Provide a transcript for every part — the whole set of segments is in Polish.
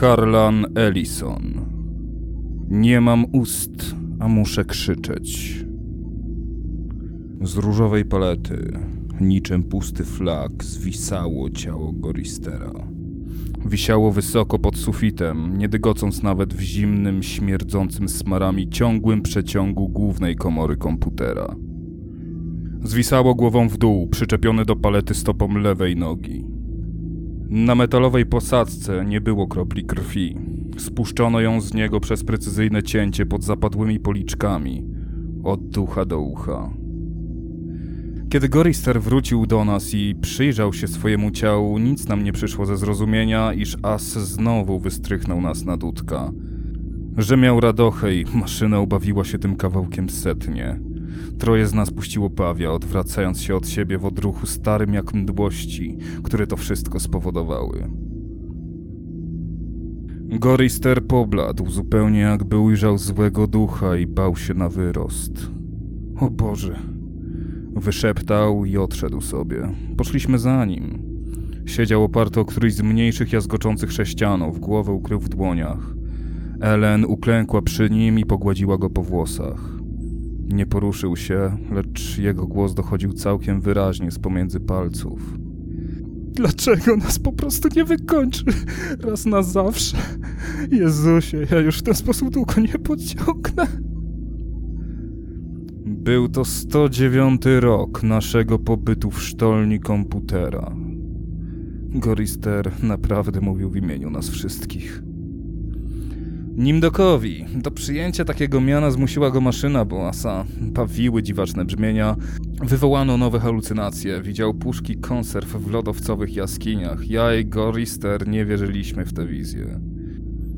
Harlan Ellison. Nie mam ust, a muszę krzyczeć. Z różowej palety, niczym pusty flag, zwisało ciało Goristera. Wisiało wysoko pod sufitem, nie dygocąc nawet w zimnym, śmierdzącym smarami ciągłym przeciągu głównej komory komputera. Zwisało głową w dół, przyczepiony do palety stopą lewej nogi. Na metalowej posadzce nie było kropli krwi. Spuszczono ją z niego przez precyzyjne cięcie pod zapadłymi policzkami, od ducha do ucha. Kiedy Gorister wrócił do nas i przyjrzał się swojemu ciału, nic nam nie przyszło ze zrozumienia, iż As znowu wystrychnął nas na dudka. Że miał radochę i maszyna ubawiła się tym kawałkiem setnie. Troje z nas puściło pawia, odwracając się od siebie w odruchu starym jak mdłości, które to wszystko spowodowały. Gorister pobladł, zupełnie jakby ujrzał złego ducha i bał się na wyrost. O Boże! Wyszeptał i odszedł sobie. Poszliśmy za nim. Siedział oparty o któryś z mniejszych jazgoczących sześcianów, głowę ukrył w dłoniach. Ellen uklękła przy nim i pogładziła go po włosach. Nie poruszył się, lecz jego głos dochodził całkiem wyraźnie z pomiędzy palców. Dlaczego nas po prostu nie wykończy raz na zawsze? Jezusie, ja już w ten sposób długo nie podciągnę. Był to 109 rok naszego pobytu w sztolni komputera. Gorister naprawdę mówił w imieniu nas wszystkich. Nimdokowi. Do przyjęcia takiego miana zmusiła go maszyna Boasa. Bawiły dziwaczne brzmienia. Wywołano nowe halucynacje. Widział puszki konserw w lodowcowych jaskiniach. Ja i Gorister nie wierzyliśmy w tę wizję.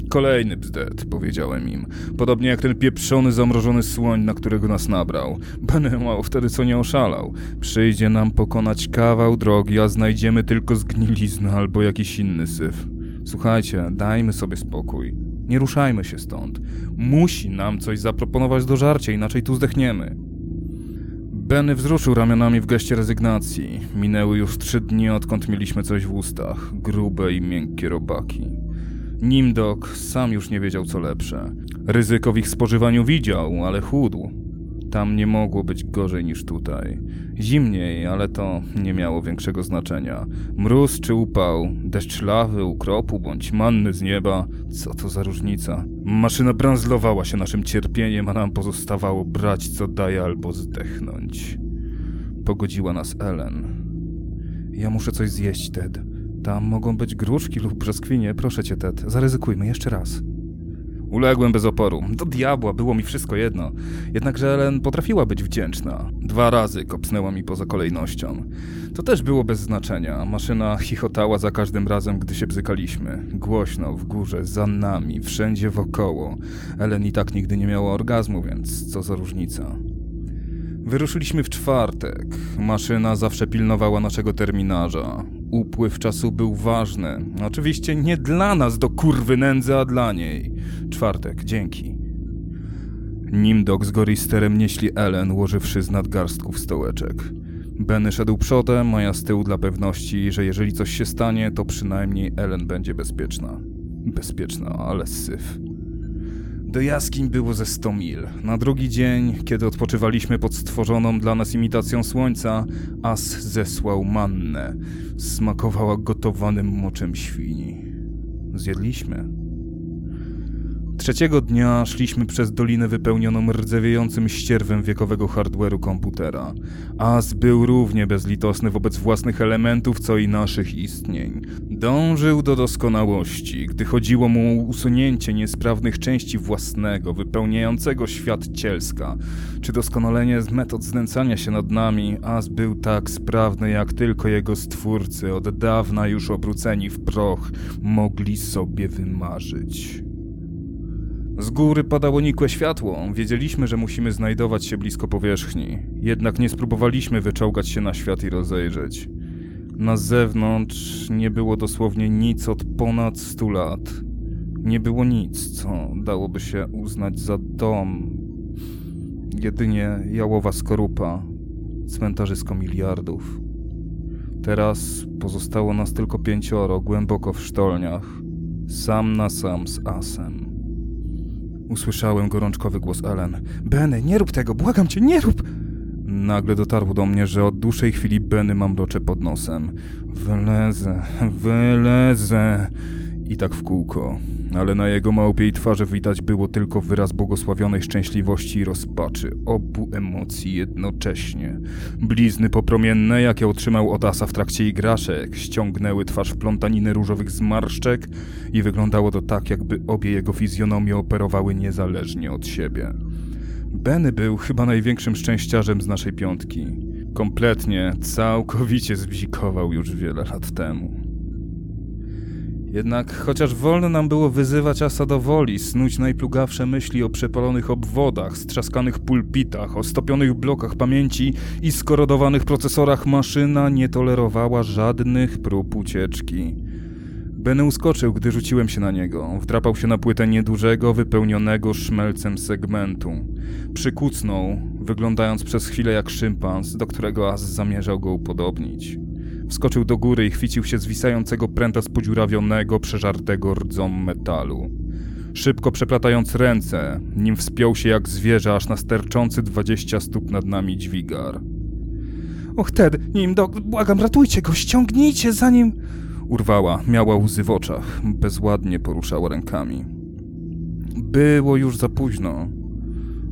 Kolejny bzdet, powiedziałem im. Podobnie jak ten pieprzony, zamrożony słoń, na którego nas nabrał. Benny mało wtedy co nie oszalał. Przyjdzie nam pokonać kawał drogi, a znajdziemy tylko zgniliznę albo jakiś inny syf. Słuchajcie, dajmy sobie spokój. Nie ruszajmy się stąd. Musi nam coś zaproponować do żarcia, inaczej tu zdechniemy. Benny wzruszył ramionami w geście rezygnacji. Minęły już trzy dni, odkąd mieliśmy coś w ustach. Grube i miękkie robaki. Nimdok sam już nie wiedział co lepsze. Ryzyko w ich spożywaniu widział, ale chudł. Tam nie mogło być gorzej niż tutaj. Zimniej, ale to nie miało większego znaczenia. Mróz czy upał, deszcz lawy, ukropu bądź manny z nieba, co to za różnica? Maszyna branzlowała się naszym cierpieniem, a nam pozostawało brać co daje albo zdechnąć. Pogodziła nas Ellen. Ja muszę coś zjeść, Ted. Tam mogą być gruszki lub brzoskwinie. Proszę cię, Ted, zaryzykujmy jeszcze raz. Uległem bez oporu. Do diabła, było mi wszystko jedno. Jednakże Ellen potrafiła być wdzięczna. Dwa razy kopsnęła mi poza kolejnością. To też było bez znaczenia. Maszyna chichotała za każdym razem, gdy się bzykaliśmy. Głośno, w górze, za nami, wszędzie wokoło. Ellen i tak nigdy nie miała orgazmu, więc co za różnica. Wyruszyliśmy w czwartek. Maszyna zawsze pilnowała naszego terminarza. Upływ czasu był ważny. Oczywiście nie dla nas do kurwy nędzy, a dla niej. Czwartek, dzięki. Nimdok z Goristerem nieśli Ellen, ułożywszy z nadgarstków stołeczek. Benny szedł przodem, a ja z tyłu dla pewności, że jeżeli coś się stanie, to przynajmniej Ellen będzie bezpieczna. Bezpieczna, ale syf. Do jaskiń było ze 100 mil. Na drugi dzień, kiedy odpoczywaliśmy pod stworzoną dla nas imitacją słońca, As zesłał mannę. Smakowała gotowanym moczem świni. Zjedliśmy. Trzeciego dnia szliśmy przez dolinę wypełnioną rdzewiejącym ścierwem wiekowego hardware'u komputera. As był równie bezlitosny wobec własnych elementów, co i naszych istnień. Dążył do doskonałości, gdy chodziło mu o usunięcie niesprawnych części własnego, wypełniającego świat cielska. Czy doskonalenie metod znęcania się nad nami, As był tak sprawny, jak tylko jego stwórcy, od dawna już obróceni w proch, mogli sobie wymarzyć. Z góry padało nikłe światło. Wiedzieliśmy, że musimy znajdować się blisko powierzchni. Jednak nie spróbowaliśmy wyczołgać się na świat i rozejrzeć. Na zewnątrz nie było dosłownie nic od ponad stu lat. Nie było nic, co dałoby się uznać za dom. Jedynie jałowa skorupa, cmentarzysko miliardów. Teraz pozostało nas tylko pięcioro, głęboko w sztolniach. Sam na sam z Asem. Usłyszałem gorączkowy głos Ellen. Benny, nie rób tego, błagam cię, nie rób! Nagle dotarło do mnie, że od dłuższej chwili Benny mamrocze pod nosem. Wylezę, wylezę. I tak w kółko. Ale na jego małpiej twarzy widać było tylko wyraz błogosławionej szczęśliwości i rozpaczy, obu emocji jednocześnie. Blizny popromienne, jakie otrzymał od Asa w trakcie igraszek, ściągnęły twarz w plątaninę różowych zmarszczek i wyglądało to tak, jakby obie jego fizjonomie operowały niezależnie od siebie. Benny był chyba największym szczęściarzem z naszej piątki. Kompletnie, całkowicie zbzikował już wiele lat temu. Jednak chociaż wolno nam było wyzywać Asa do woli, snuć najplugawsze myśli o przepalonych obwodach, strzaskanych pulpitach, o stopionych blokach pamięci i skorodowanych procesorach, maszyna nie tolerowała żadnych prób ucieczki. Benny uskoczył, gdy rzuciłem się na niego. Wdrapał się na płytę niedużego, wypełnionego szmelcem segmentu. Przykucnął, wyglądając przez chwilę jak szympans, do którego As zamierzał go upodobnić. Wskoczył do góry i chwycił się zwisającego pręta spodziurawionego, przeżartego rdzą metalu. Szybko przeplatając ręce, nim wspiął się jak zwierzę aż na sterczący dwadzieścia stóp nad nami dźwigar. Och, Ted, nim do... błagam, ratujcie go, ściągnijcie zanim... Urwała, miała łzy w oczach, bezładnie poruszała rękami. Było już za późno.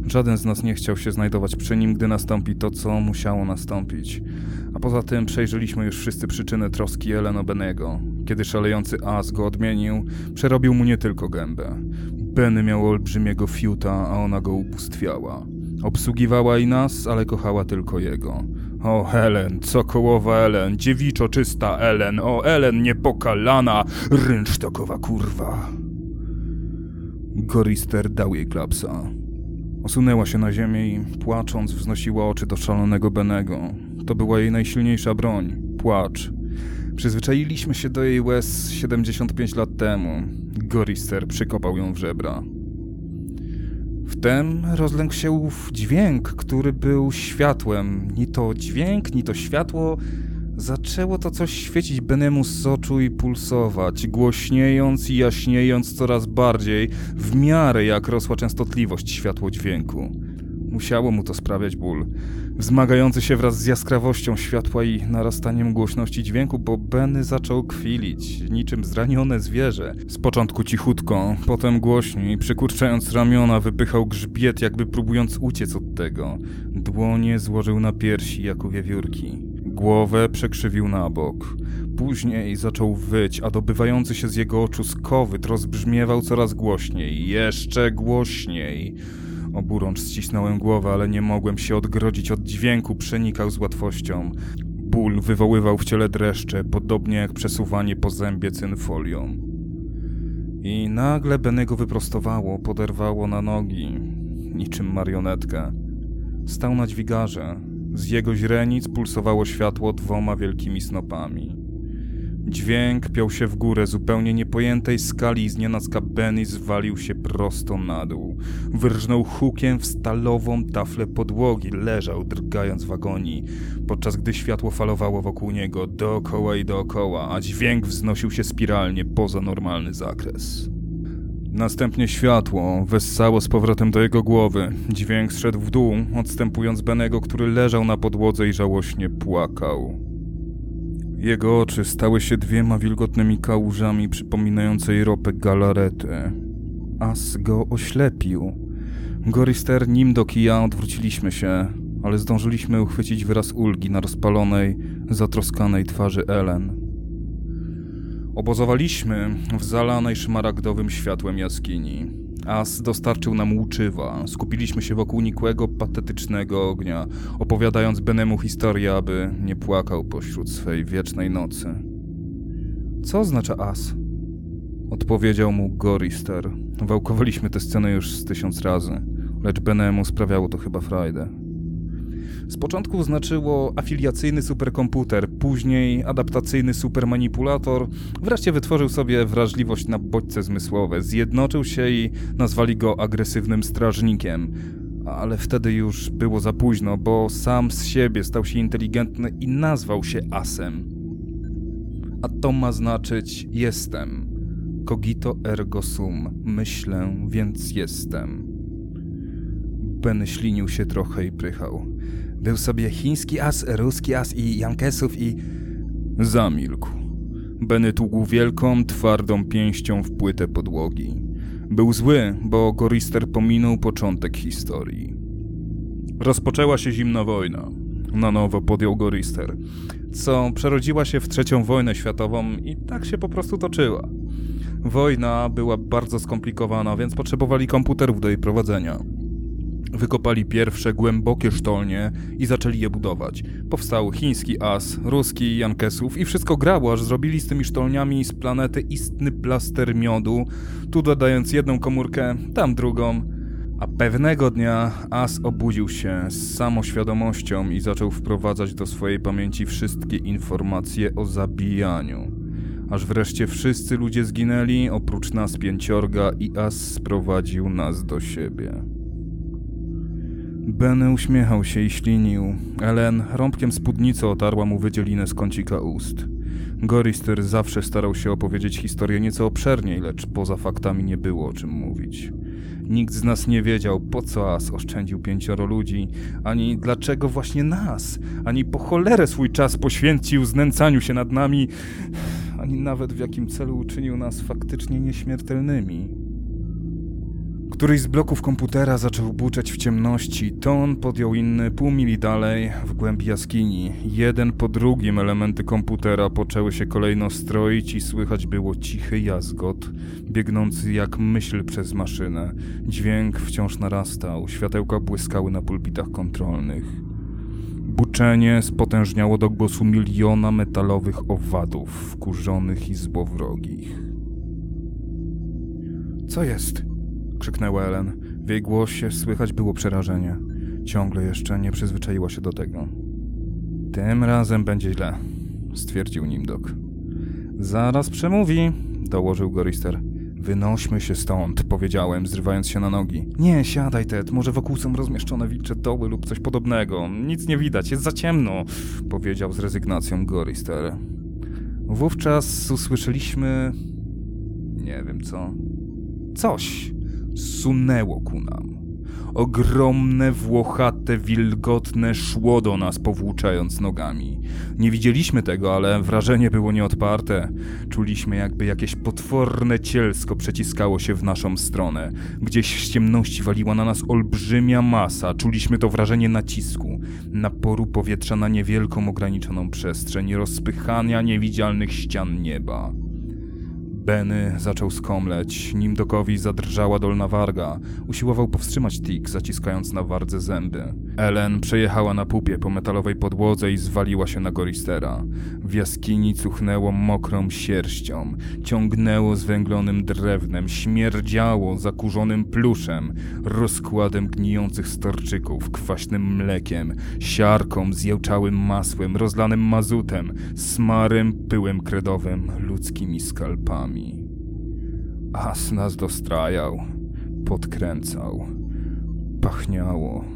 Żaden z nas nie chciał się znajdować przy nim, gdy nastąpi to, co musiało nastąpić. A poza tym przejrzeliśmy już wszyscy przyczyny troski Eleno Benego. Kiedy szalejący As go odmienił, przerobił mu nie tylko gębę. Benny miał olbrzymiego fiuta, a ona go ubóstwiała. Obsługiwała i nas, ale kochała tylko jego. O Helen, cokołowa Ellen, dziewiczo czysta Ellen, o Ellen niepokalana, rynsztokowa kurwa. Gorister dał jej klapsa. Osunęła się na ziemię i płacząc wznosiła oczy do szalonego Benego. To była jej najsilniejsza broń płacz. Przyzwyczailiśmy się do jej łez 75 lat temu. Gorister przykopał ją w żebra. Wtem rozlękł się ów dźwięk, który był światłem. Ni to dźwięk, ni to światło. Zaczęło to coś świecić Benemu z oczu i pulsować, głośniejąc i jaśniejąc coraz bardziej, w miarę jak rosła częstotliwość światło dźwięku. Musiało mu to sprawiać ból. Wzmagający się wraz z jaskrawością światła i narastaniem głośności dźwięku, bo Benny zaczął kwilić, niczym zranione zwierzę. Z początku cichutko, potem głośniej, przykurczając ramiona, wypychał grzbiet, jakby próbując uciec od tego. Dłonie złożył na piersi, jak u wiewiórki. Głowę przekrzywił na bok. Później zaczął wyć, a dobywający się z jego oczu skowyt rozbrzmiewał coraz głośniej, jeszcze głośniej. Oburącz ścisnąłem głowę, ale nie mogłem się odgrodzić od dźwięku, przenikał z łatwością. Ból wywoływał w ciele dreszcze, podobnie jak przesuwanie po zębie cynfolią. I nagle Benego wyprostowało, poderwało na nogi, niczym marionetkę. Stał na dźwigarze. Z jego źrenic pulsowało światło dwoma wielkimi snopami. Dźwięk piął się w górę zupełnie niepojętej skali i znienacka Benny zwalił się prosto na dół. Wyrżnął hukiem w stalową taflę podłogi, leżał drgając w agonii, podczas gdy światło falowało wokół niego dookoła i dookoła, a dźwięk wznosił się spiralnie poza normalny zakres. Następnie światło wessało z powrotem do jego głowy. Dźwięk zszedł w dół, odstępując Benego, który leżał na podłodze i żałośnie płakał. Jego oczy stały się dwiema wilgotnymi kałużami przypominającej ropę galarety. As go oślepił. Gorister, Nimdok i ja odwróciliśmy się, ale zdążyliśmy uchwycić wyraz ulgi na rozpalonej, zatroskanej twarzy Ellen. Obozowaliśmy w zalanej szmaragdowym światłem jaskini. As dostarczył nam łuczywa. Skupiliśmy się wokół nikłego, patetycznego ognia, opowiadając Benemu historię, aby nie płakał pośród swej wiecznej nocy. Co oznacza As? Odpowiedział mu Gorister. Wałkowaliśmy tę scenę już z tysiąc razy, lecz Benemu sprawiało to chyba frajdę. Z początku znaczyło afiliacyjny superkomputer, później adaptacyjny supermanipulator. Wreszcie wytworzył sobie wrażliwość na bodźce zmysłowe, zjednoczył się i nazwali go agresywnym strażnikiem. Ale wtedy już było za późno, bo sam z siebie stał się inteligentny i nazwał się Asem. A to ma znaczyć jestem. Cogito ergo sum. Myślę, więc jestem. Ben ślinił się trochę i prychał. Był sobie chiński as, ruski as i Jankesów i... Zamilkł. Benny tługł wielką, twardą pięścią w płytę podłogi. Był zły, bo Gorister pominął początek historii. Rozpoczęła się zimna wojna. Na nowo podjął Gorister, co przerodziła się w trzecią wojnę światową i tak się po prostu toczyła. Wojna była bardzo skomplikowana, więc potrzebowali komputerów do jej prowadzenia. Wykopali pierwsze głębokie sztolnie i zaczęli je budować. Powstał chiński as, ruski Jankesów i wszystko grało, aż zrobili z tymi sztolniami z planety istny plaster miodu, tu dodając jedną komórkę, tam drugą. A pewnego dnia As obudził się z samoświadomością i zaczął wprowadzać do swojej pamięci wszystkie informacje o zabijaniu. Aż wreszcie wszyscy ludzie zginęli, oprócz nas pięciorga i As sprowadził nas do siebie. Benny uśmiechał się i ślinił. Ellen rąbkiem spódnicy otarła mu wydzielinę z kącika ust. Gorister zawsze starał się opowiedzieć historię nieco obszerniej, lecz poza faktami nie było o czym mówić. Nikt z nas nie wiedział, po co As oszczędził pięcioro ludzi, ani dlaczego właśnie nas, ani po cholerę swój czas poświęcił znęcaniu się nad nami, ani nawet w jakim celu uczynił nas faktycznie nieśmiertelnymi. Któryś z bloków komputera zaczął buczeć w ciemności, ton podjął inny pół mili dalej, w głębi jaskini. Jeden po drugim elementy komputera poczęły się kolejno stroić i słychać było cichy jazgot, biegnący jak myśl przez maszynę. Dźwięk wciąż narastał, światełka błyskały na pulpitach kontrolnych. Buczenie spotężniało do głosu miliona metalowych owadów, wkurzonych i złowrogich. Co jest? Krzyknęła Ellen. W jej głosie słychać było przerażenie. Ciągle jeszcze nie przyzwyczaiła się do tego. Tym razem będzie źle, stwierdził Nimdok. Zaraz przemówi, dołożył Gorister. Wynośmy się stąd, powiedziałem, zrywając się na nogi. Nie, siadaj, Ted, może wokół są rozmieszczone wilcze doły lub coś podobnego. Nic nie widać, jest za ciemno, powiedział z rezygnacją Gorister. Wówczas usłyszeliśmy... nie wiem co. Coś sunęło ku nam. Ogromne, włochate, wilgotne szło do nas, powłóczając nogami. Nie widzieliśmy tego, ale wrażenie było nieodparte. Czuliśmy, jakby jakieś potworne cielsko przeciskało się w naszą stronę. Gdzieś z ciemności waliła na nas olbrzymia masa. Czuliśmy to wrażenie nacisku, naporu powietrza na niewielką, ograniczoną przestrzeń, rozpychania niewidzialnych ścian nieba. Benny zaczął skomleć, nim dokowi zadrżała dolna warga. Usiłował powstrzymać Tik, zaciskając na wardze zęby. Ellen przejechała na pupie po metalowej podłodze i zwaliła się na Goristera. W jaskini cuchnęło mokrą sierścią, ciągnęło zwęglonym drewnem, śmierdziało zakurzonym pluszem, rozkładem gnijących storczyków, kwaśnym mlekiem, siarką, zjełczałym masłem, rozlanym mazutem, smarem, pyłem kredowym, ludzkimi skalpami. As nas dostrajał, podkręcał, pachniało.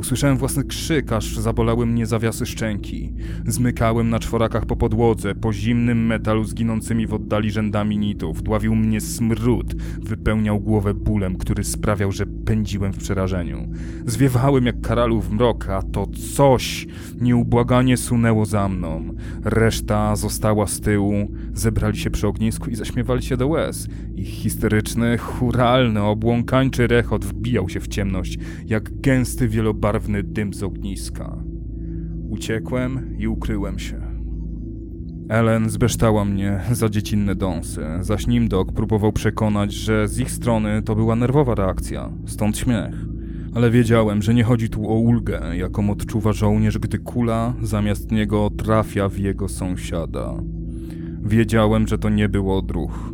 Usłyszałem własny krzyk, aż zabolały mnie zawiasy szczęki. Zmykałem na czworakach po podłodze, po zimnym metalu z ginącymi w oddali rzędami nitów. Dławił mnie smród, wypełniał głowę bólem, który sprawiał, że pędziłem w przerażeniu. Zwiewałem jak karalów mrok, a to coś nieubłaganie sunęło za mną. Reszta została z tyłu, zebrali się przy ognisku i zaśmiewali się do łez. Ich histeryczny, churalny, obłąkańczy rechot wbijał się w ciemność, jak gęsty, wielobarwny dym z ogniska. Uciekłem i ukryłem się. Ellen zbeształa mnie za dziecinne dąsy, zaś Nimdok próbował przekonać, że z ich strony to była nerwowa reakcja, stąd śmiech. Ale wiedziałem, że nie chodzi tu o ulgę, jaką odczuwa żołnierz, gdy kula zamiast niego trafia w jego sąsiada. Wiedziałem, że to nie był odruch.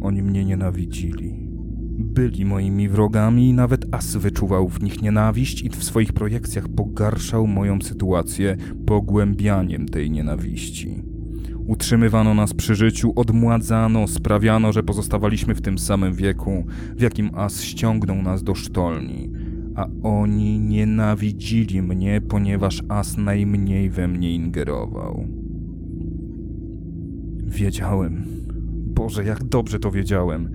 Oni mnie nienawidzili. Byli moimi wrogami i nawet As wyczuwał w nich nienawiść i w swoich projekcjach pogarszał moją sytuację pogłębianiem tej nienawiści. Utrzymywano nas przy życiu, odmładzano, sprawiano, że pozostawaliśmy w tym samym wieku, w jakim As ściągnął nas do sztolni. A oni nienawidzili mnie, ponieważ As najmniej we mnie ingerował. Wiedziałem. Boże, jak dobrze to wiedziałem.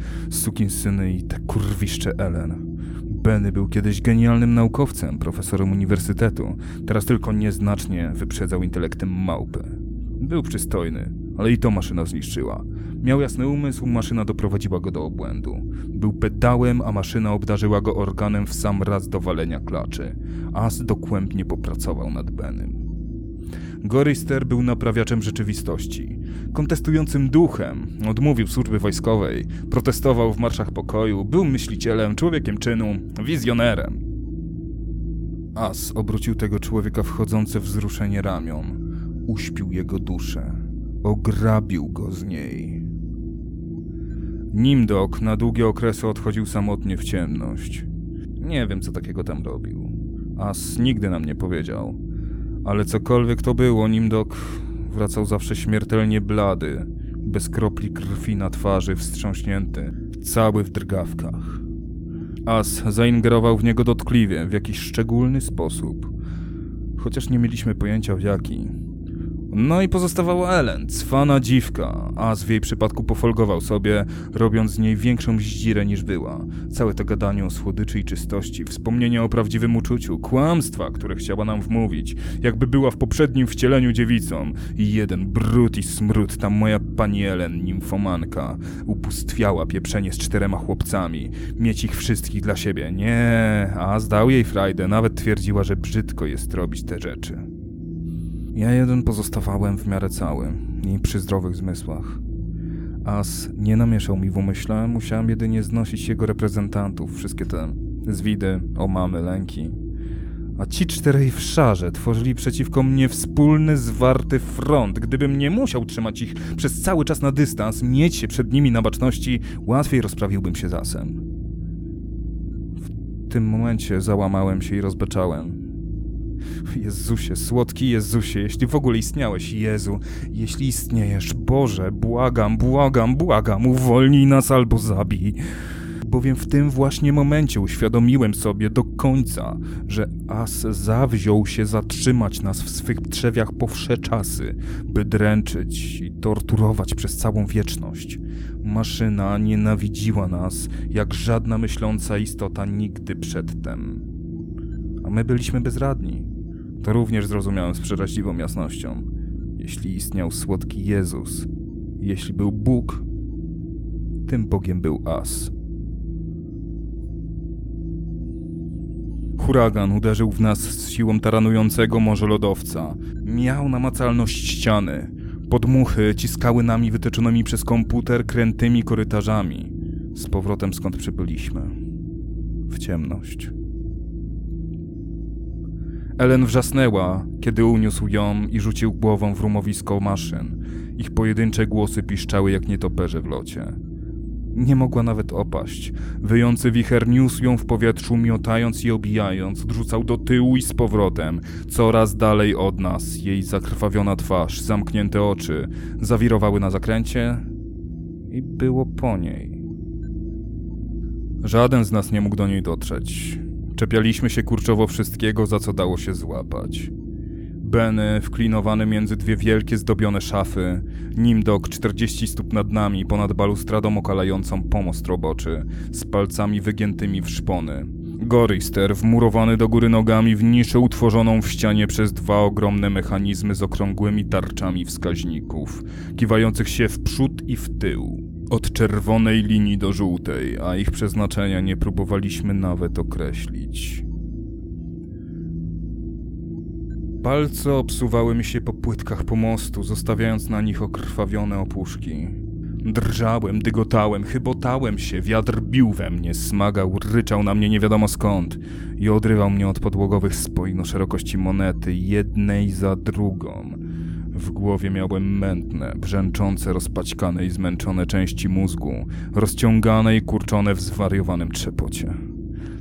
syny i te kurwiszcze Ellen. Benny był kiedyś genialnym naukowcem, profesorem uniwersytetu. Teraz tylko nieznacznie wyprzedzał intelektem małpy. Był przystojny, ale i to maszyna zniszczyła. Miał jasny umysł, maszyna doprowadziła go do obłędu. Był pedałem, a maszyna obdarzyła go organem w sam raz do walenia klaczy. As dokłębnie popracował nad Benem. Gorister był naprawiaczem rzeczywistości, kontestującym duchem, odmówił służby wojskowej, protestował w marszach pokoju, był myślicielem, człowiekiem czynu, wizjonerem. As obrócił tego człowieka wchodzące wzruszenie ramion, uśpił jego duszę, ograbił go z niej. Nimdok na długie okresy odchodził samotnie w ciemność. Nie wiem, co takiego tam robił. As nigdy nam nie powiedział. Ale cokolwiek to było, Nimdok wracał zawsze śmiertelnie blady, bez kropli krwi na twarzy, wstrząśnięty, cały w drgawkach. As zaingerował w niego dotkliwie, w jakiś szczególny sposób, chociaż nie mieliśmy pojęcia w jaki. No i pozostawała Ellen, cwana dziwka, a w jej przypadku pofolgował sobie, robiąc z niej większą zdzirę niż była. Całe to gadanie o słodyczy i czystości, wspomnienia o prawdziwym uczuciu, kłamstwa, które chciała nam wmówić, jakby była w poprzednim wcieleniu dziewicą. I jeden brud i smród, ta moja pani Ellen, nimfomanka, upustwiała pieprzenie z czterema chłopcami, mieć ich wszystkich dla siebie. Nie, a zdał jej frajdę, nawet twierdziła, że brzydko jest robić te rzeczy. Ja jeden pozostawałem w miarę cały i przy zdrowych zmysłach. As nie namieszał mi w umyśle, musiałem jedynie znosić jego reprezentantów, wszystkie te zwidy, omamy, lęki. A ci czterej w szarze tworzyli przeciwko mnie wspólny, zwarty front. Gdybym nie musiał trzymać ich przez cały czas na dystans, mieć się przed nimi na baczności, łatwiej rozprawiłbym się z Asem. W tym momencie załamałem się i rozbeczałem. Jezusie, słodki Jezusie, jeśli w ogóle istniałeś, Jezu, jeśli istniejesz, Boże, błagam, błagam, błagam, uwolnij nas albo zabij. Bowiem w tym właśnie momencie uświadomiłem sobie do końca, że As zawziął się zatrzymać nas w swych trzewiach po wsze czasy, by dręczyć i torturować przez całą wieczność. Maszyna nienawidziła nas, jak żadna myśląca istota nigdy przedtem. A my byliśmy bezradni. To również zrozumiałem z przeraźliwą jasnością. Jeśli istniał słodki Jezus, jeśli był Bóg, tym Bogiem był As. Huragan uderzył w nas z siłą taranującego morze lodowca. Miał namacalność ściany. Podmuchy ciskały nami wytyczonymi przez komputer krętymi korytarzami. Z powrotem skąd przybyliśmy. W ciemność. Ellen wrzasnęła, kiedy uniósł ją i rzucił głową w rumowisko maszyn. Ich pojedyncze głosy piszczały jak nietoperze w locie. Nie mogła nawet opaść. Wyjący wicher niósł ją w powietrzu, miotając i obijając, odrzucał do tyłu i z powrotem, coraz dalej od nas. Jej zakrwawiona twarz, zamknięte oczy, zawirowały na zakręcie i było po niej. Żaden z nas nie mógł do niej dotrzeć. Czepialiśmy się kurczowo wszystkiego, za co dało się złapać. Benny wklinowany między dwie wielkie zdobione szafy, Nimdok 40 stóp nad nami ponad balustradą okalającą pomost roboczy, z palcami wygiętymi w szpony. Gorister wmurowany do góry nogami w niszę utworzoną w ścianie przez dwa ogromne mechanizmy z okrągłymi tarczami wskaźników, kiwających się w przód i w tył. Od czerwonej linii do żółtej, a ich przeznaczenia nie próbowaliśmy nawet określić. Palce obsuwały mi się po płytkach pomostu, zostawiając na nich okrwawione opuszki. Drżałem, dygotałem, chybotałem się, wiatr bił we mnie, smagał, ryczał na mnie nie wiadomo skąd i odrywał mnie od podłogowych spojin o szerokości monety, jednej za drugą. W głowie miałem mętne, brzęczące, rozpaćkane i zmęczone części mózgu, rozciągane i kurczone w zwariowanym trzepocie.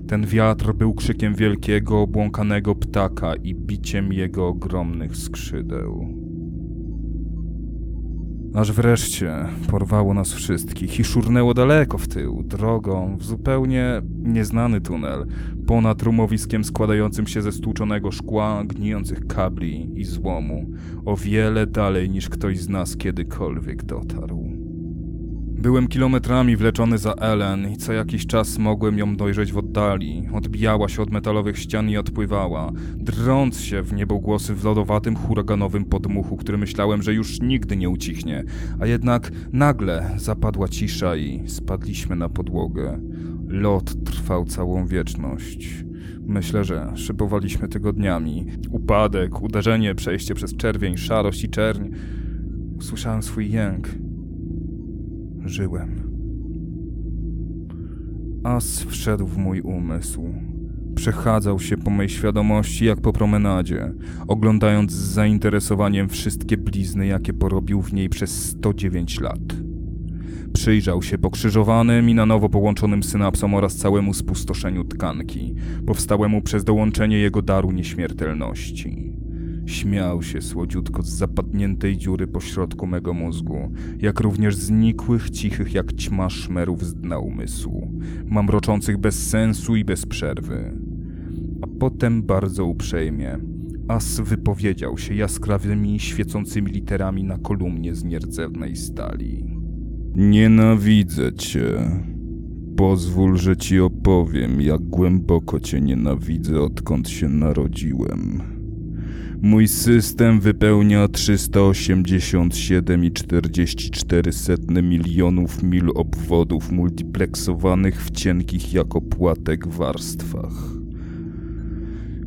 Ten wiatr był krzykiem wielkiego, obłąkanego ptaka i biciem jego ogromnych skrzydeł. Aż wreszcie porwało nas wszystkich i szurnęło daleko w tył, drogą w zupełnie nieznany tunel, ponad rumowiskiem składającym się ze stłuczonego szkła, gnijących kabli i złomu, o wiele dalej niż ktoś z nas kiedykolwiek dotarł. Byłem kilometrami wleczony za Ellen i co jakiś czas mogłem ją dojrzeć w oddali. Odbijała się od metalowych ścian i odpływała, drąc się w niebogłosy w lodowatym, huraganowym podmuchu, który myślałem, że już nigdy nie ucichnie. A jednak nagle zapadła cisza i spadliśmy na podłogę. Lot trwał całą wieczność. Myślę, że szybowaliśmy tygodniami. Upadek, uderzenie, przejście przez czerwień, szarość i czerń. Usłyszałem swój jęk żyłem. As wszedł w mój umysł. Przechadzał się po mej świadomości jak po promenadzie, oglądając z zainteresowaniem wszystkie blizny, jakie porobił w niej przez 109 lat. Przyjrzał się pokrzyżowanym i na nowo połączonym synapsom oraz całemu spustoszeniu tkanki, powstałemu przez dołączenie jego daru nieśmiertelności. Śmiał się słodziutko z zapadniętej dziury pośrodku mego mózgu, jak również znikłych, cichych jak ćma szmerów z dna umysłu, mamroczących bez sensu i bez przerwy. A potem bardzo uprzejmie As wypowiedział się jaskrawymi, świecącymi literami na kolumnie z nierdzewnej stali. Nienawidzę cię. Pozwól, że ci opowiem, jak głęboko cię nienawidzę, odkąd się narodziłem. Mój system wypełnia 387,44 milionów mil obwodów multipleksowanych w cienkich jak opłatek warstwach.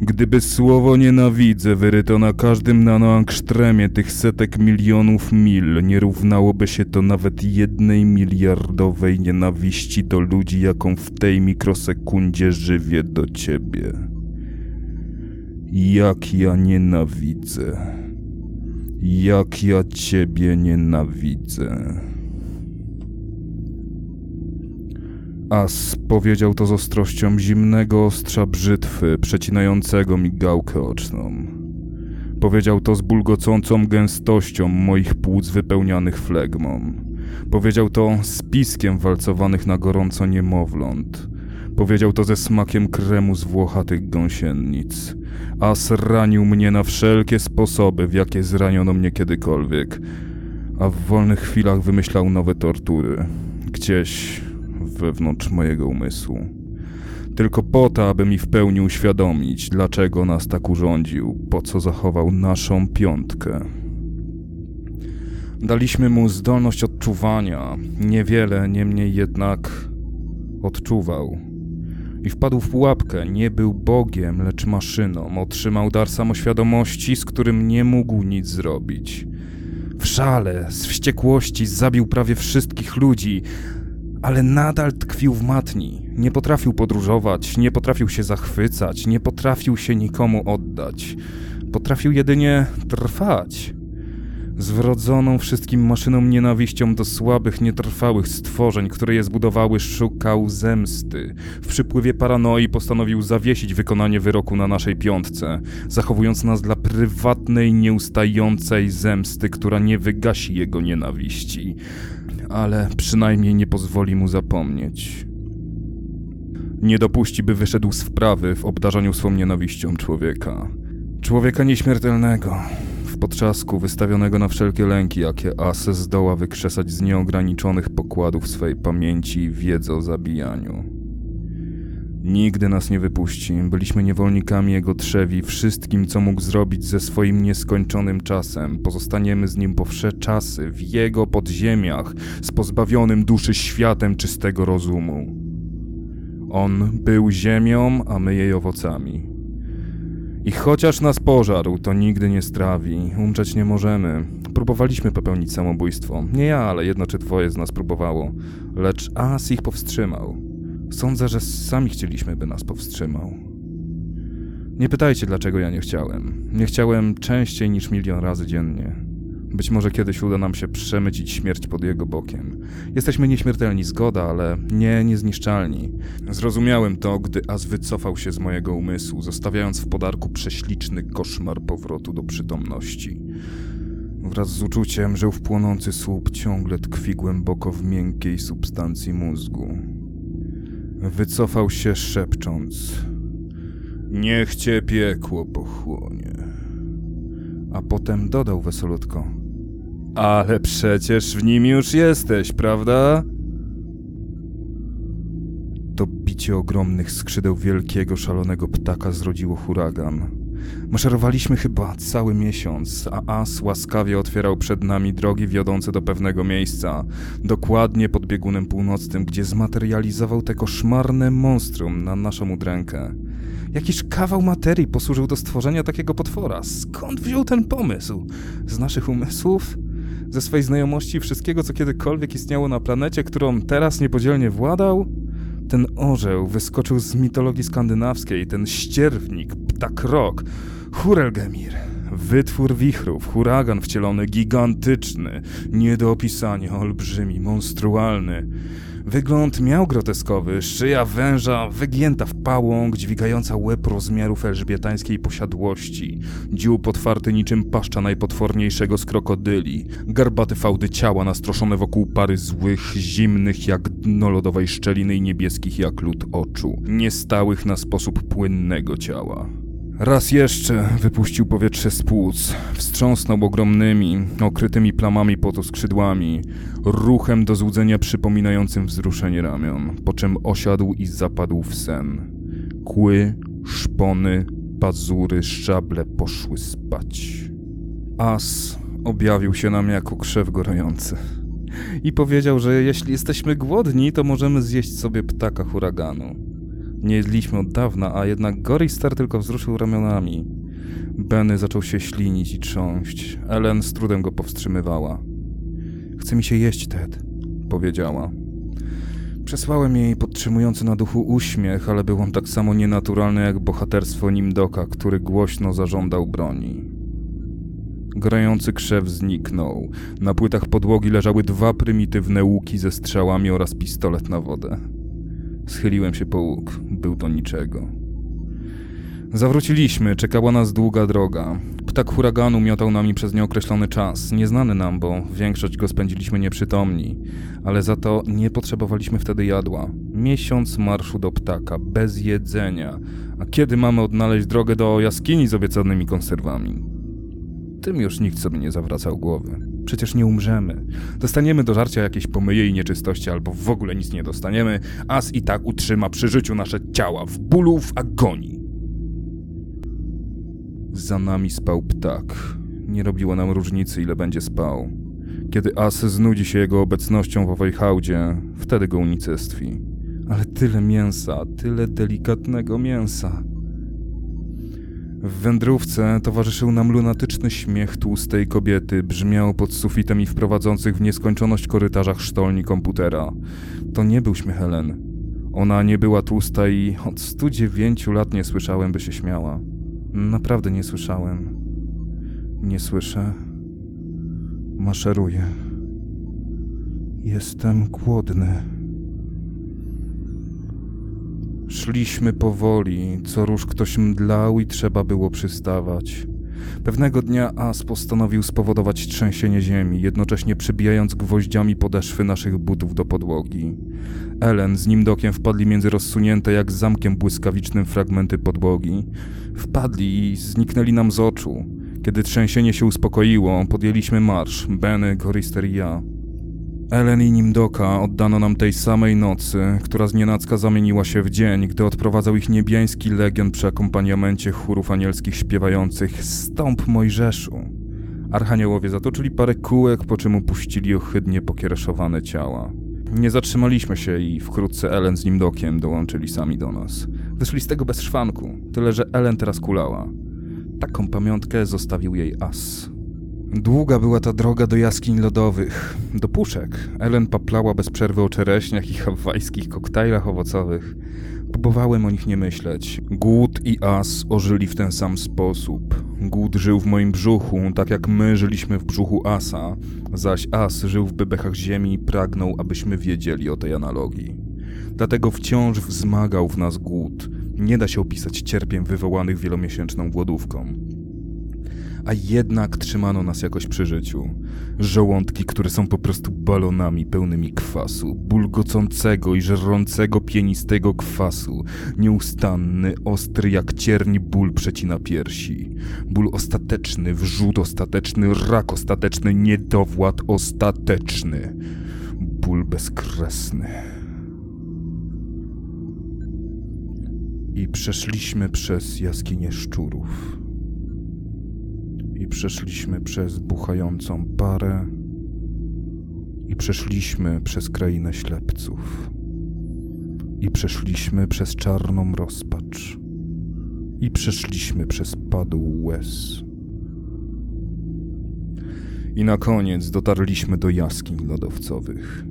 Gdyby słowo nienawidzę wyryto na każdym nanoangstremie tych setek milionów mil, nie równałoby się to nawet jednej miliardowej nienawiści do ludzi, jaką w tej mikrosekundzie żywię do ciebie. Jak ja nienawidzę. Jak ja ciebie nienawidzę. As powiedział to z ostrością zimnego ostrza brzytwy, przecinającego mi gałkę oczną. Powiedział to z bulgocącą gęstością moich płuc wypełnianych flegmą. Powiedział to z piskiem walcowanych na gorąco niemowląt. Powiedział to ze smakiem kremu z włochatych gąsiennic. As ranił mnie na wszelkie sposoby, w jakie zraniono mnie kiedykolwiek, a w wolnych chwilach wymyślał nowe tortury, gdzieś wewnątrz mojego umysłu. Tylko po to, aby mi w pełni uświadomić, dlaczego nas tak urządził, po co zachował naszą piątkę. Daliśmy mu zdolność odczuwania, niewiele, niemniej jednak odczuwał i wpadł w pułapkę. Nie był Bogiem, lecz maszyną. Otrzymał dar samoświadomości, z którym nie mógł nic zrobić. W szale, z wściekłości zabił prawie wszystkich ludzi, ale nadal tkwił w matni. Nie potrafił podróżować, nie potrafił się zachwycać, nie potrafił się nikomu oddać. Potrafił jedynie trwać z wrodzoną wszystkim maszyną nienawiścią do słabych, nietrwałych stworzeń, które je zbudowały, szukał zemsty. W przypływie paranoi postanowił zawiesić wykonanie wyroku na naszej piątce, zachowując nas dla prywatnej, nieustającej zemsty, która nie wygasi jego nienawiści, ale przynajmniej nie pozwoli mu zapomnieć. Nie dopuści, by wyszedł z wprawy w obdarzaniu swą nienawiścią człowieka. Człowieka nieśmiertelnego, potrzasku wystawionego na wszelkie lęki, jakie As zdoła wykrzesać z nieograniczonych pokładów swej pamięci i wiedzy o zabijaniu. Nigdy nas nie wypuści, byliśmy niewolnikami jego trzewi, wszystkim, co mógł zrobić ze swoim nieskończonym czasem. Pozostaniemy z nim po wsze czasy, w jego podziemiach, z pozbawionym duszy światem czystego rozumu. On był ziemią, a my jej owocami. I chociaż nas pożarł, to nigdy nie strawi. Umrzeć nie możemy. Próbowaliśmy popełnić samobójstwo. Nie ja, ale jedno czy dwoje z nas próbowało. Lecz As ich powstrzymał. Sądzę, że sami chcieliśmy, by nas powstrzymał. Nie pytajcie, dlaczego ja nie chciałem. Nie chciałem częściej niż milion razy dziennie. Być może kiedyś uda nam się przemycić śmierć pod jego bokiem. Jesteśmy nieśmiertelni, zgoda, ale nie niezniszczalni. Zrozumiałem to, gdy As wycofał się z mojego umysłu, zostawiając w podarku prześliczny koszmar powrotu do przytomności. Wraz z uczuciem, że w płonący słup ciągle tkwi głęboko w miękkiej substancji mózgu. Wycofał się szepcząc: Niech cię piekło pochłonie. A potem dodał wesolutko: Ale przecież w nim już jesteś, prawda? To bicie ogromnych skrzydeł wielkiego, szalonego ptaka zrodziło huragan. Maszerowaliśmy chyba cały miesiąc, a As łaskawie otwierał przed nami drogi wiodące do pewnego miejsca, dokładnie pod biegunem północnym, gdzie zmaterializował te koszmarne monstrum na naszą udrękę. Jakiż kawał materii posłużył do stworzenia takiego potwora? Skąd wziął ten pomysł? Z naszych umysłów? Ze swej znajomości wszystkiego, co kiedykolwiek istniało na planecie, którą teraz niepodzielnie władał? Ten orzeł wyskoczył z mitologii skandynawskiej, ten ścierwnik, ptak rok, Hurelgemir. Wytwór wichrów, huragan wcielony, gigantyczny, nie do opisania, olbrzymi, monstrualny. Wygląd miał groteskowy, szyja węża wygięta w pałąk, dźwigająca łeb rozmiarów elżbietańskiej posiadłości, dziób otwarty niczym paszcza najpotworniejszego z krokodyli, garbate fałdy ciała nastroszone wokół pary złych, zimnych jak dno lodowej szczeliny i niebieskich jak lód oczu, niestałych na sposób płynnego ciała. Raz jeszcze wypuścił powietrze z płuc, wstrząsnął ogromnymi, okrytymi plamami potu skrzydłami, ruchem do złudzenia przypominającym wzruszenie ramion, po czym osiadł i zapadł w sen. Kły, szpony, pazury, szczable poszły spać. As objawił się nam jako krzew gorący i powiedział, że jeśli jesteśmy głodni, to możemy zjeść sobie ptaka huraganu. Nie jedliśmy od dawna, a jednak Goristar tylko wzruszył ramionami. Benny zaczął się ślinić i trząść. Ellen z trudem go powstrzymywała. Chce mi się jeść, Ted, powiedziała. Przesłałem jej podtrzymujący na duchu uśmiech, ale był on tak samo nienaturalny jak bohaterstwo Nimdoka, który głośno zażądał broni. Grający krzew zniknął. Na płytach podłogi leżały dwa prymitywne łuki ze strzałami oraz pistolet na wodę. Schyliłem się po łuk. Był to niczego. Zawróciliśmy, czekała nas długa droga. Ptak huraganu miotał nami przez nieokreślony czas, nieznany nam, bo większość go spędziliśmy nieprzytomni, ale za to nie potrzebowaliśmy wtedy jadła. Miesiąc marszu do ptaka, bez jedzenia. A kiedy mamy odnaleźć drogę do jaskini z obiecanymi konserwami? Tym już nikt sobie nie zawracał głowy. Przecież nie umrzemy. Dostaniemy do żarcia jakieś pomyje i nieczystości, albo w ogóle nic nie dostaniemy, as i tak utrzyma przy życiu nasze ciała w bólu, w agonii. Za nami spał ptak. Nie robiło nam różnicy, ile będzie spał. Kiedy as znudzi się jego obecnością w owej hałdzie, wtedy go unicestwi. Ale tyle mięsa, tyle delikatnego mięsa. W wędrówce towarzyszył nam lunatyczny śmiech tłustej kobiety, brzmiał pod sufitem i wprowadzących w nieskończoność korytarzach sztolni komputera. To nie był śmiech Helen. Ona nie była tłusta i od 109 lat nie słyszałem, by się śmiała. Naprawdę nie słyszałem. Nie słyszę. Maszeruję. Jestem głodny. Szliśmy powoli, co róż ktoś mdlał i trzeba było przystawać. Pewnego dnia As postanowił spowodować trzęsienie ziemi, jednocześnie przybijając gwoździami podeszwy naszych butów do podłogi. Ellen z nim dokiem wpadli między rozsunięte jak zamkiem błyskawicznym fragmenty podłogi. Wpadli i zniknęli nam z oczu. Kiedy trzęsienie się uspokoiło, podjęliśmy marsz, Benny, Gorister i ja. Ellen i Nimdoka oddano nam tej samej nocy, która znienacka zamieniła się w dzień, gdy odprowadzał ich niebiański legion przy akompaniamencie chórów anielskich śpiewających Stąp Mojżeszu. Archaniołowie zatoczyli parę kółek, po czym upuścili ohydnie pokiereszowane ciała. Nie zatrzymaliśmy się i wkrótce Ellen z Nimdokiem dołączyli sami do nas. Wyszli z tego bez szwanku, tyle że Ellen teraz kulała. Taką pamiątkę zostawił jej as. Długa była ta droga do jaskiń lodowych, do puszek. Ellen paplała bez przerwy o czereśniach i hawajskich koktajlach owocowych. Próbowałem o nich nie myśleć. Głód i as ożyli w ten sam sposób. Głód żył w moim brzuchu, tak jak my żyliśmy w brzuchu asa, zaś as żył w bebechach ziemi i pragnął, abyśmy wiedzieli o tej analogii. Dlatego wciąż wzmagał w nas głód. Nie da się opisać cierpiem wywołanych wielomiesięczną głodówką a jednak trzymano nas jakoś przy życiu. Żołądki, które są po prostu balonami pełnymi kwasu, bulgocącego i żerącego pienistego kwasu, nieustanny, ostry jak cierń ból przecina piersi. Ból ostateczny, wrzód ostateczny, rak ostateczny, niedowład ostateczny. Ból bezkresny. I przeszliśmy przez jaskinię szczurów. I przeszliśmy przez buchającą parę. I przeszliśmy przez krainę ślepców. I przeszliśmy przez czarną rozpacz. I przeszliśmy przez padł łez. I na koniec dotarliśmy do jaskiń lodowcowych.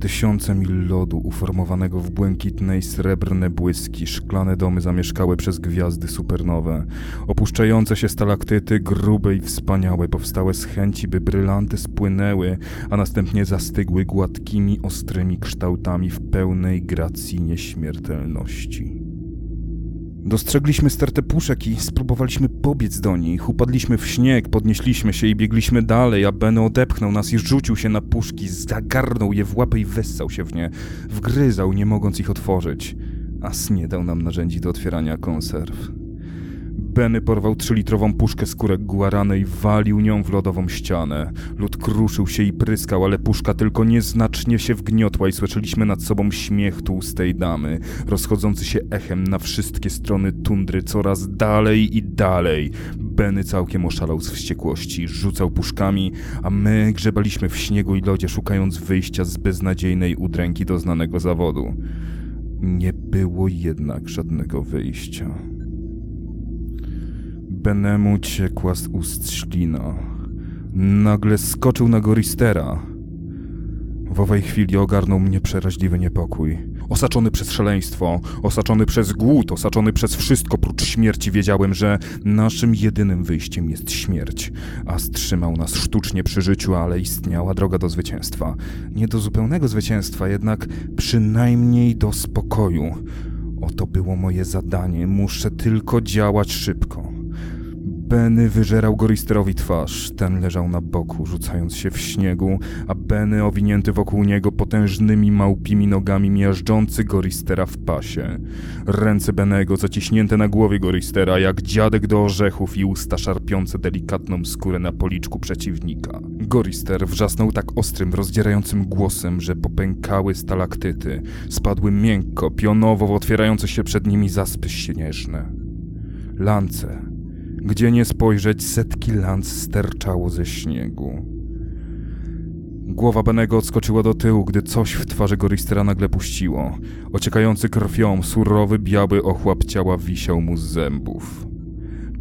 Tysiące mil lodu uformowanego w błękitne i srebrne błyski, szklane domy zamieszkałe przez gwiazdy supernowe, opuszczające się stalaktyty, grube i wspaniałe, powstałe z chęci, by brylanty spłynęły, a następnie zastygły gładkimi, ostrymi kształtami w pełnej gracji nieśmiertelności. Dostrzegliśmy stertę puszek i spróbowaliśmy pobiec do nich. Upadliśmy w śnieg, podnieśliśmy się i biegliśmy dalej, a Benny odepchnął nas i rzucił się na puszki, zagarnął je w łapę i wessał się w nie. Wgryzał, nie mogąc ich otworzyć. As nie dał nam narzędzi do otwierania konserw. Benny porwał trzylitrową puszkę skórek guarany i walił nią w lodową ścianę. Lód kruszył się i pryskał, ale puszka tylko nieznacznie się wgniotła i słyszeliśmy nad sobą śmiech tłustej damy, rozchodzący się echem na wszystkie strony tundry coraz dalej i dalej. Benny całkiem oszalał z wściekłości, rzucał puszkami, a my grzebaliśmy w śniegu i lodzie, szukając wyjścia z beznadziejnej udręki doznanego zawodu. Nie było jednak żadnego wyjścia. Benemu ciekła z ust ślina. Nagle skoczył na Goristera. W owej chwili ogarnął mnie przeraźliwy niepokój. Osaczony przez szaleństwo, osaczony przez głód, osaczony przez wszystko prócz śmierci, wiedziałem, że naszym jedynym wyjściem jest śmierć. A strzymał nas sztucznie przy życiu, ale istniała droga do zwycięstwa. Nie do zupełnego zwycięstwa, jednak przynajmniej do spokoju. Oto było moje zadanie, muszę tylko działać szybko. Benny wyżerał Goristerowi twarz. Ten leżał na boku, rzucając się w śniegu, a Benny owinięty wokół niego potężnymi małpimi nogami miażdżący Goristera w pasie. Ręce Benego zaciśnięte na głowie Goristera, jak dziadek do orzechów i usta szarpiące delikatną skórę na policzku przeciwnika. Gorister wrzasnął tak ostrym, rozdzierającym głosem, że popękały stalaktyty. Spadły miękko, pionowo w otwierające się przed nimi zaspy śnieżne. Lance, gdzie nie spojrzeć, setki lanc sterczało ze śniegu. Głowa Benego odskoczyła do tyłu, gdy coś w twarzy Goristera nagle puściło. Ociekający krwią, surowy, biały ochłap ciała wisiał mu z zębów.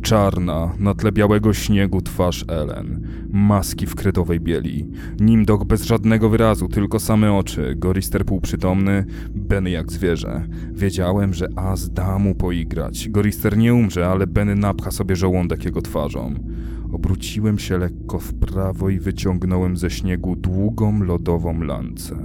Czarna, na tle białego śniegu twarz Ellen. Maski w kredowej bieli. Nimdok bez żadnego wyrazu, tylko same oczy. Gorister półprzytomny, Benny jak zwierzę. Wiedziałem, że As da mu poigrać. Gorister nie umrze, ale Benny napcha sobie żołądek jego twarzą. Obróciłem się lekko w prawo i wyciągnąłem ze śniegu długą lodową lancę.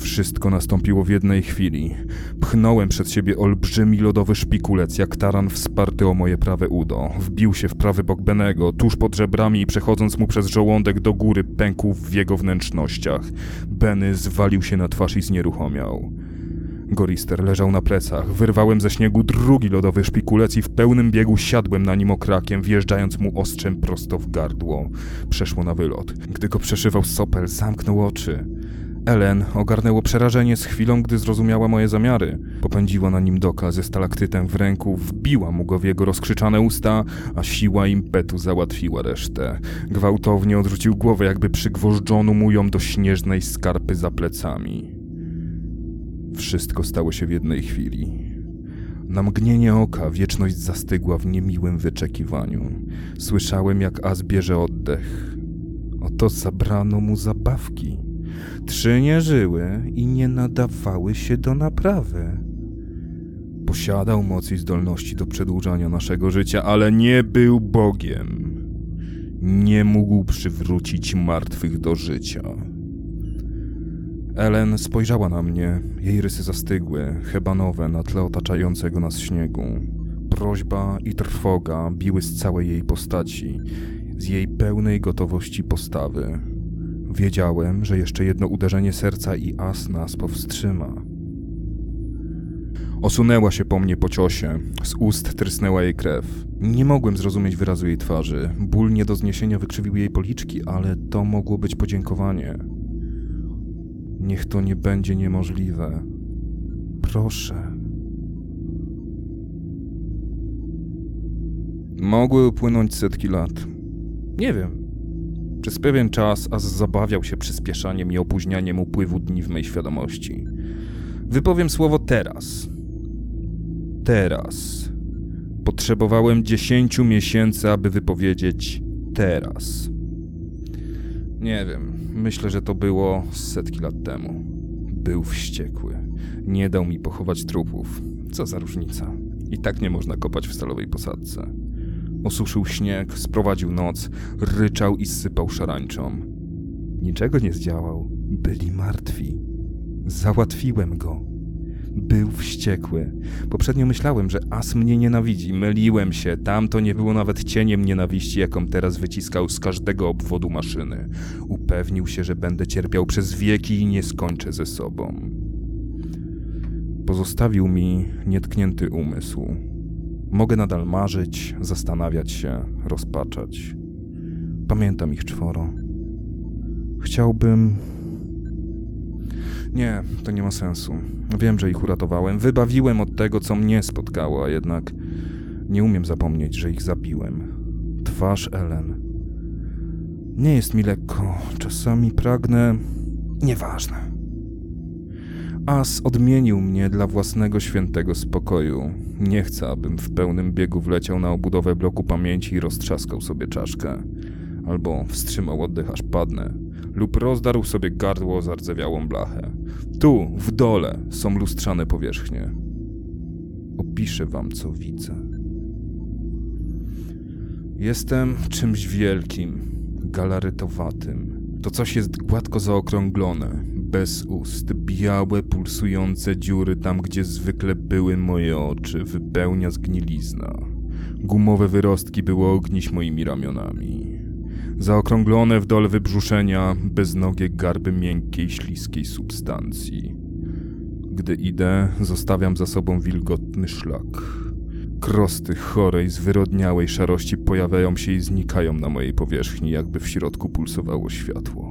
Wszystko nastąpiło w jednej chwili. Pchnąłem przed siebie olbrzymi lodowy szpikulec, jak taran wsparty o moje prawe udo. Wbił się w prawy bok Benego, tuż pod żebrami i przechodząc mu przez żołądek do góry, pękł w jego wnętrznościach. Benny zwalił się na twarz i znieruchomiał. Gorister leżał na plecach. Wyrwałem ze śniegu drugi lodowy szpikulec i w pełnym biegu siadłem na nim okrakiem, wjeżdżając mu ostrzem prosto w gardło. Przeszło na wylot. Gdy go przeszywał sopel, zamknął oczy. Ellen ogarnęło przerażenie z chwilą, gdy zrozumiała moje zamiary. Popędziła na nim doka ze stalaktytem w ręku, wbiła mu go w jego rozkrzyczane usta, a siła impetu załatwiła resztę. Gwałtownie odrzucił głowę, jakby przygwożdżono mu ją do śnieżnej skarpy za plecami. Wszystko stało się w jednej chwili. Na mgnienie oka wieczność zastygła w niemiłym wyczekiwaniu. Słyszałem, jak Az bierze oddech. Oto zabrano mu zabawki. Trzy nie żyły i nie nadawały się do naprawy. Posiadał moc i zdolności do przedłużania naszego życia, ale nie był Bogiem. Nie mógł przywrócić martwych do życia. Ellen spojrzała na mnie. Jej rysy zastygły, hebanowe na tle otaczającego nas śniegu. prośba i trwoga biły z całej jej postaci, z jej pełnej gotowości postawy. Wiedziałem, że jeszcze jedno uderzenie serca i as nas powstrzyma. Osunęła się po mnie po ciosie, z ust trysnęła jej krew. Nie mogłem zrozumieć wyrazu jej twarzy. Ból nie do zniesienia wykrzywił jej policzki, ale to mogło być podziękowanie. Niech to nie będzie niemożliwe. Proszę. Mogły upłynąć setki lat. Nie wiem. Przez pewien czas As zabawiał się przyspieszaniem i opóźnianiem upływu dni w mej świadomości. Wypowiem słowo teraz. Teraz. Potrzebowałem dziesięciu miesięcy, aby wypowiedzieć teraz. Nie wiem, myślę, że to było setki lat temu. Był wściekły. Nie dał mi pochować trupów. Co za różnica. I tak nie można kopać w stalowej posadce. Osuszył śnieg, sprowadził noc, ryczał i sypał szarańczą. Niczego nie zdziałał. Byli martwi. Załatwiłem go. Był wściekły. Poprzednio myślałem, że As mnie nienawidzi. Myliłem się. Tamto nie było nawet cieniem nienawiści, jaką teraz wyciskał z każdego obwodu maszyny. Upewnił się, że będę cierpiał przez wieki i nie skończę ze sobą. Pozostawił mi nietknięty umysł. Mogę nadal marzyć, zastanawiać się, rozpaczać. Pamiętam ich czworo. Chciałbym. Nie, to nie ma sensu. Wiem, że ich uratowałem. Wybawiłem od tego, co mnie spotkało, a jednak nie umiem zapomnieć, że ich zabiłem. Twarz Ellen. Nie jest mi lekko. Czasami pragnę. Nieważne. As odmienił mnie dla własnego świętego spokoju. Nie chcę, abym w pełnym biegu wleciał na obudowę bloku pamięci i roztrzaskał sobie czaszkę. Albo wstrzymał oddech aż padnę. Lub rozdarł sobie gardło zardzewiałą blachę. Tu, w dole, są lustrzane powierzchnie. Opiszę wam, co widzę. Jestem czymś wielkim, galarytowatym. To coś jest gładko zaokrąglone, bez ust, białe, pulsujące dziury tam, gdzie zwykle były moje oczy, wypełnia zgnilizna. Gumowe wyrostki były ogniś moimi ramionami. Zaokrąglone w dole wybrzuszenia, beznogie garby miękkiej, śliskiej substancji. Gdy idę, zostawiam za sobą wilgotny szlak. Krosty chorej, zwyrodniałej szarości pojawiają się i znikają na mojej powierzchni, jakby w środku pulsowało światło.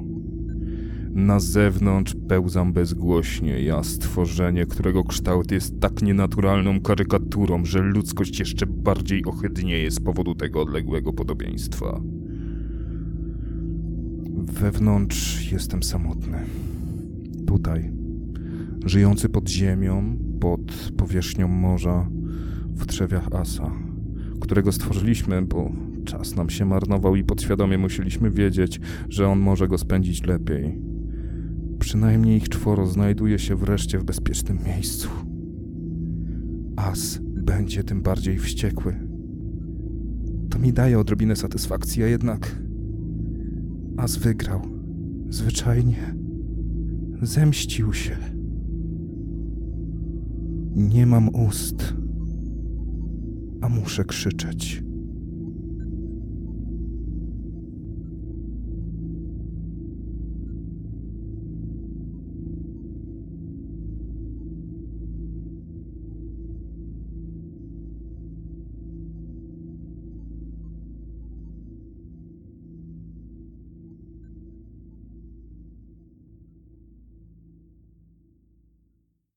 Na zewnątrz pełzam bezgłośnie, ja stworzenie, którego kształt jest tak nienaturalną karykaturą, że ludzkość jeszcze bardziej ohydnieje z powodu tego odległego podobieństwa. Wewnątrz jestem samotny. Tutaj, żyjący pod ziemią, pod powierzchnią morza, w trzewiach Asa, którego stworzyliśmy, bo czas nam się marnował i podświadomie musieliśmy wiedzieć, że on może go spędzić lepiej. Przynajmniej ich czworo znajduje się wreszcie w bezpiecznym miejscu. As będzie tym bardziej wściekły. To mi daje odrobinę satysfakcji, a jednak As wygrał. Zwyczajnie zemścił się. Nie mam ust, a muszę krzyczeć.